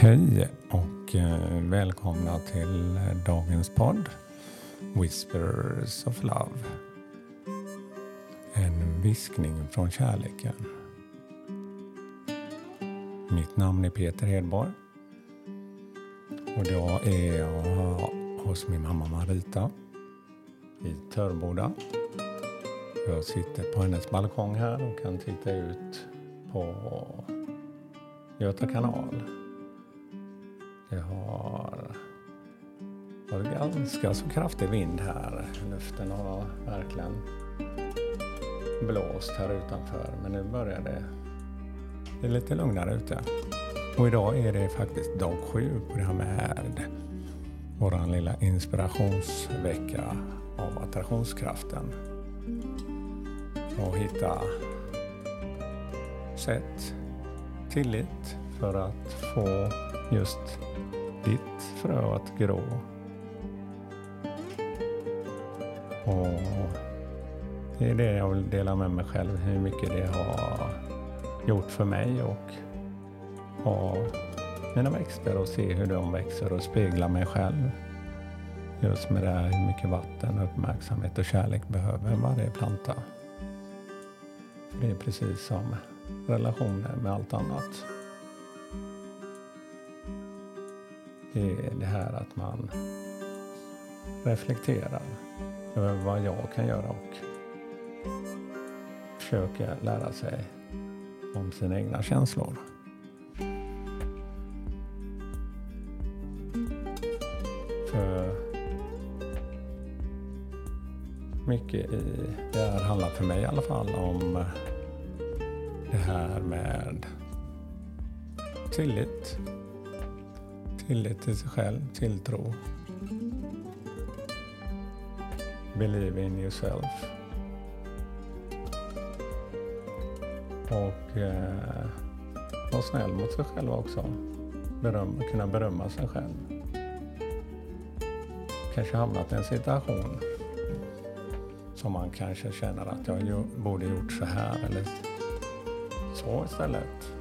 Hej och eh, välkomna till dagens podd Whispers of Love. En viskning från kärleken. Mitt namn är Peter Hedborg. Och då är jag hos min mamma Marita i Törboda. Jag sitter på hennes balkong här och kan titta ut på Göta kanal. Det har varit ganska så kraftig vind här. Luften har verkligen blåst här utanför men nu börjar det bli lite lugnare ute. Och idag är det faktiskt dag sju på det här med vår lilla inspirationsvecka av attraktionskraften. Och hitta sätt, tillit för att få just ditt frö att gro. Och det är det jag vill dela med mig själv, hur mycket det har gjort för mig och och mina växter och se hur de växer och spegla mig själv. Just med det här hur mycket vatten, uppmärksamhet och kärlek behöver varje planta. Det är precis som relationer med allt annat. Är det här att man reflekterar över vad jag kan göra och försöker lära sig om sina egna känslor. För mycket i det här handlar för mig i alla fall om det här med tillit. Tillit till sig själv, tilltro. Believe in yourself. Och eh, vara snäll mot sig själv också. Beröm, kunna berömma sig själv. Kanske hamnat i en situation som man kanske känner att jag borde gjort så här eller så istället.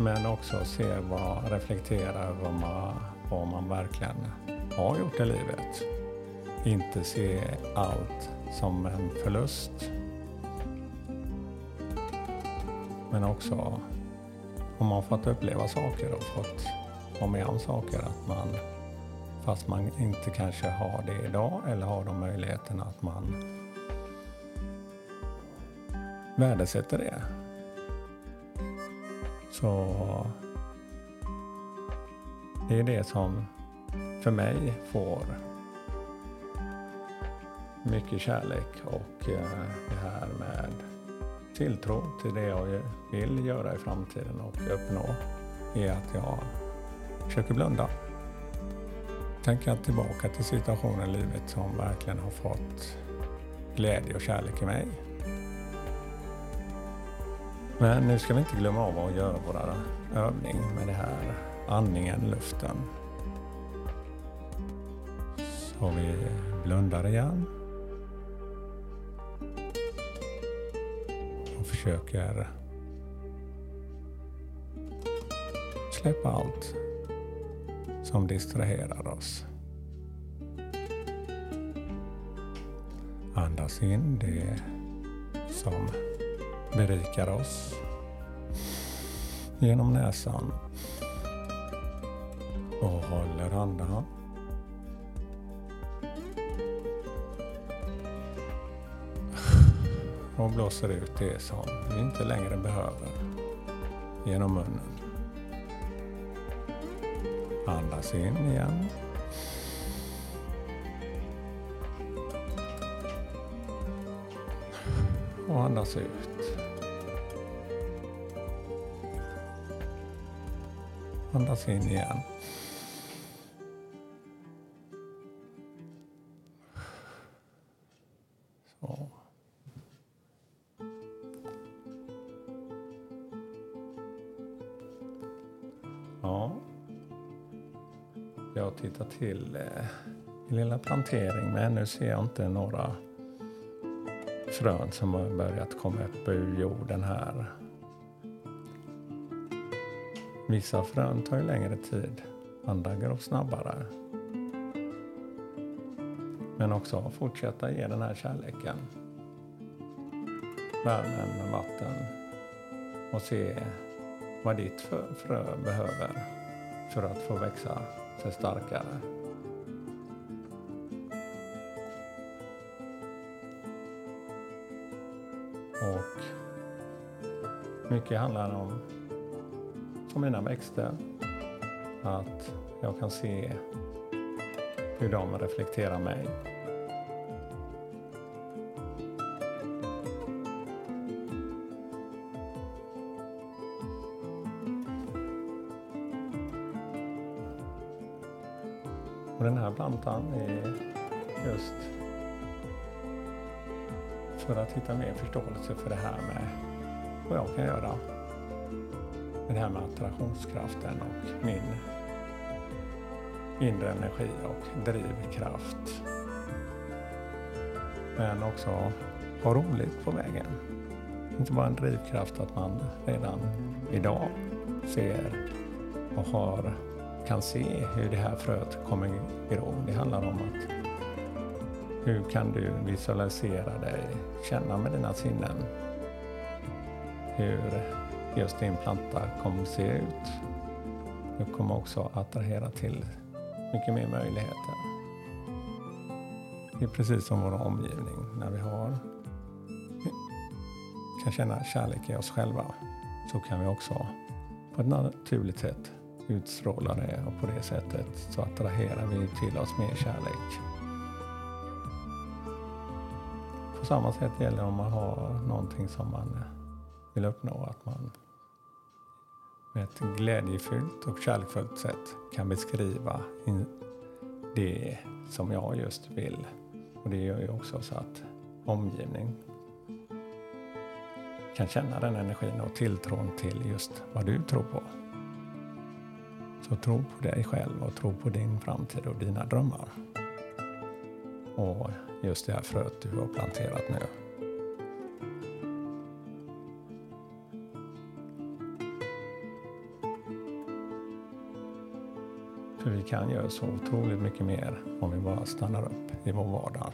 Men också se vad, reflektera över vad man, vad man verkligen har gjort i livet. Inte se allt som en förlust. Men också om man fått uppleva saker och fått vara med om saker att man fast man inte kanske har det idag eller har de möjligheterna att man värdesätter det. Så det är det som för mig får mycket kärlek och eh, det här med tilltro till det jag vill göra i framtiden och uppnå är att jag försöker blunda. Tänker jag tillbaka till situationer i livet som verkligen har fått glädje och kärlek i mig. Men nu ska vi inte glömma av att göra vår övning med det här andningen, luften. Så vi blundar igen. Och försöker släppa allt som distraherar oss. Andas in det som berikar oss genom näsan och håller andan. Och blåser ut det som vi inte längre behöver genom munnen. Andas in igen. Och andas ut. Andas in igen. Så. Ja. Jag tittar till eh, min lilla plantering men ännu ser jag inte några frön som har börjat komma upp ur jorden här. Vissa frön tar ju längre tid, andra går snabbare. Men också fortsätta ge den här kärleken. Värmen, vatten och se vad ditt frö behöver för att få växa sig starkare. Och mycket handlar om, och mina växter, att jag kan se hur de reflekterar mig. Och den här plantan är just för att hitta mer förståelse för det här med vad jag kan göra. Det här med attraktionskraften och min inre energi och drivkraft. Men också ha roligt på vägen. Inte bara en drivkraft att man redan idag ser och har, kan se hur det här fröet kommer gro. Det handlar om att hur kan du visualisera dig, känna med dina sinnen hur just din planta kommer att se ut. Du kommer också attrahera till mycket mer möjligheter. Det är precis som vår omgivning. När vi har, kan känna kärlek i oss själva så kan vi också på ett naturligt sätt utstråla det och på det sättet så attraherar vi till oss mer kärlek. På samma sätt gäller det om man har någonting som man vill uppnå, att man med ett glädjefyllt och kärleksfullt sätt kan beskriva det som jag just vill. Och det gör ju också så att omgivning kan känna den energin och tilltron till just vad du tror på. Så tro på dig själv och tro på din framtid och dina drömmar. Och just det här fröet du har planterat nu. Vi kan göra så otroligt mycket mer om vi bara stannar upp i vår vardag.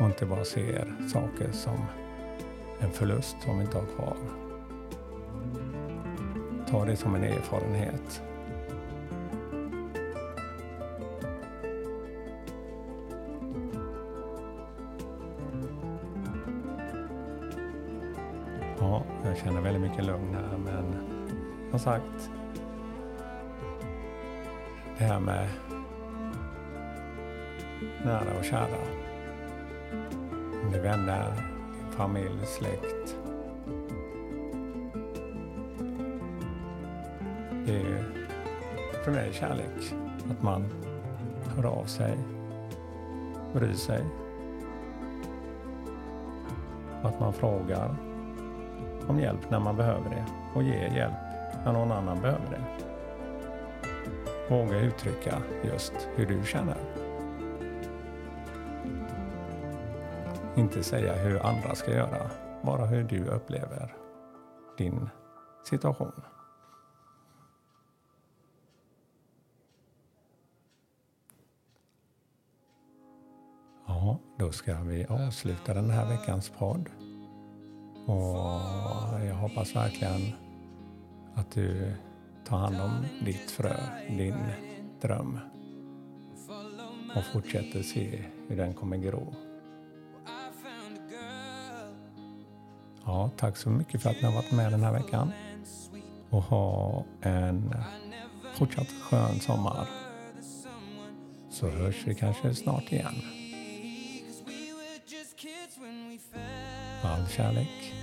Och inte bara ser saker som en förlust som vi inte har kvar. Ta det som en erfarenhet. Ja, jag känner väldigt mycket lugn här men som sagt det här med nära och kära. Om det är vänner, familj, släkt. Det är för mig kärlek. Att man hör av sig, bryr sig. Att man frågar om hjälp när man behöver det och ger hjälp när någon annan behöver det. Våga uttrycka just hur du känner. Inte säga hur andra ska göra, bara hur du upplever din situation. Ja, då ska vi avsluta den här veckans podd. Och jag hoppas verkligen att du Ta hand om ditt frö, din dröm och fortsätter se hur den kommer gro. Ja, tack så mycket för att ni har varit med den här veckan och ha en fortsatt skön sommar. Så hörs vi kanske snart igen. All kärlek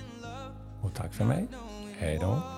och tack för mig. Hej då.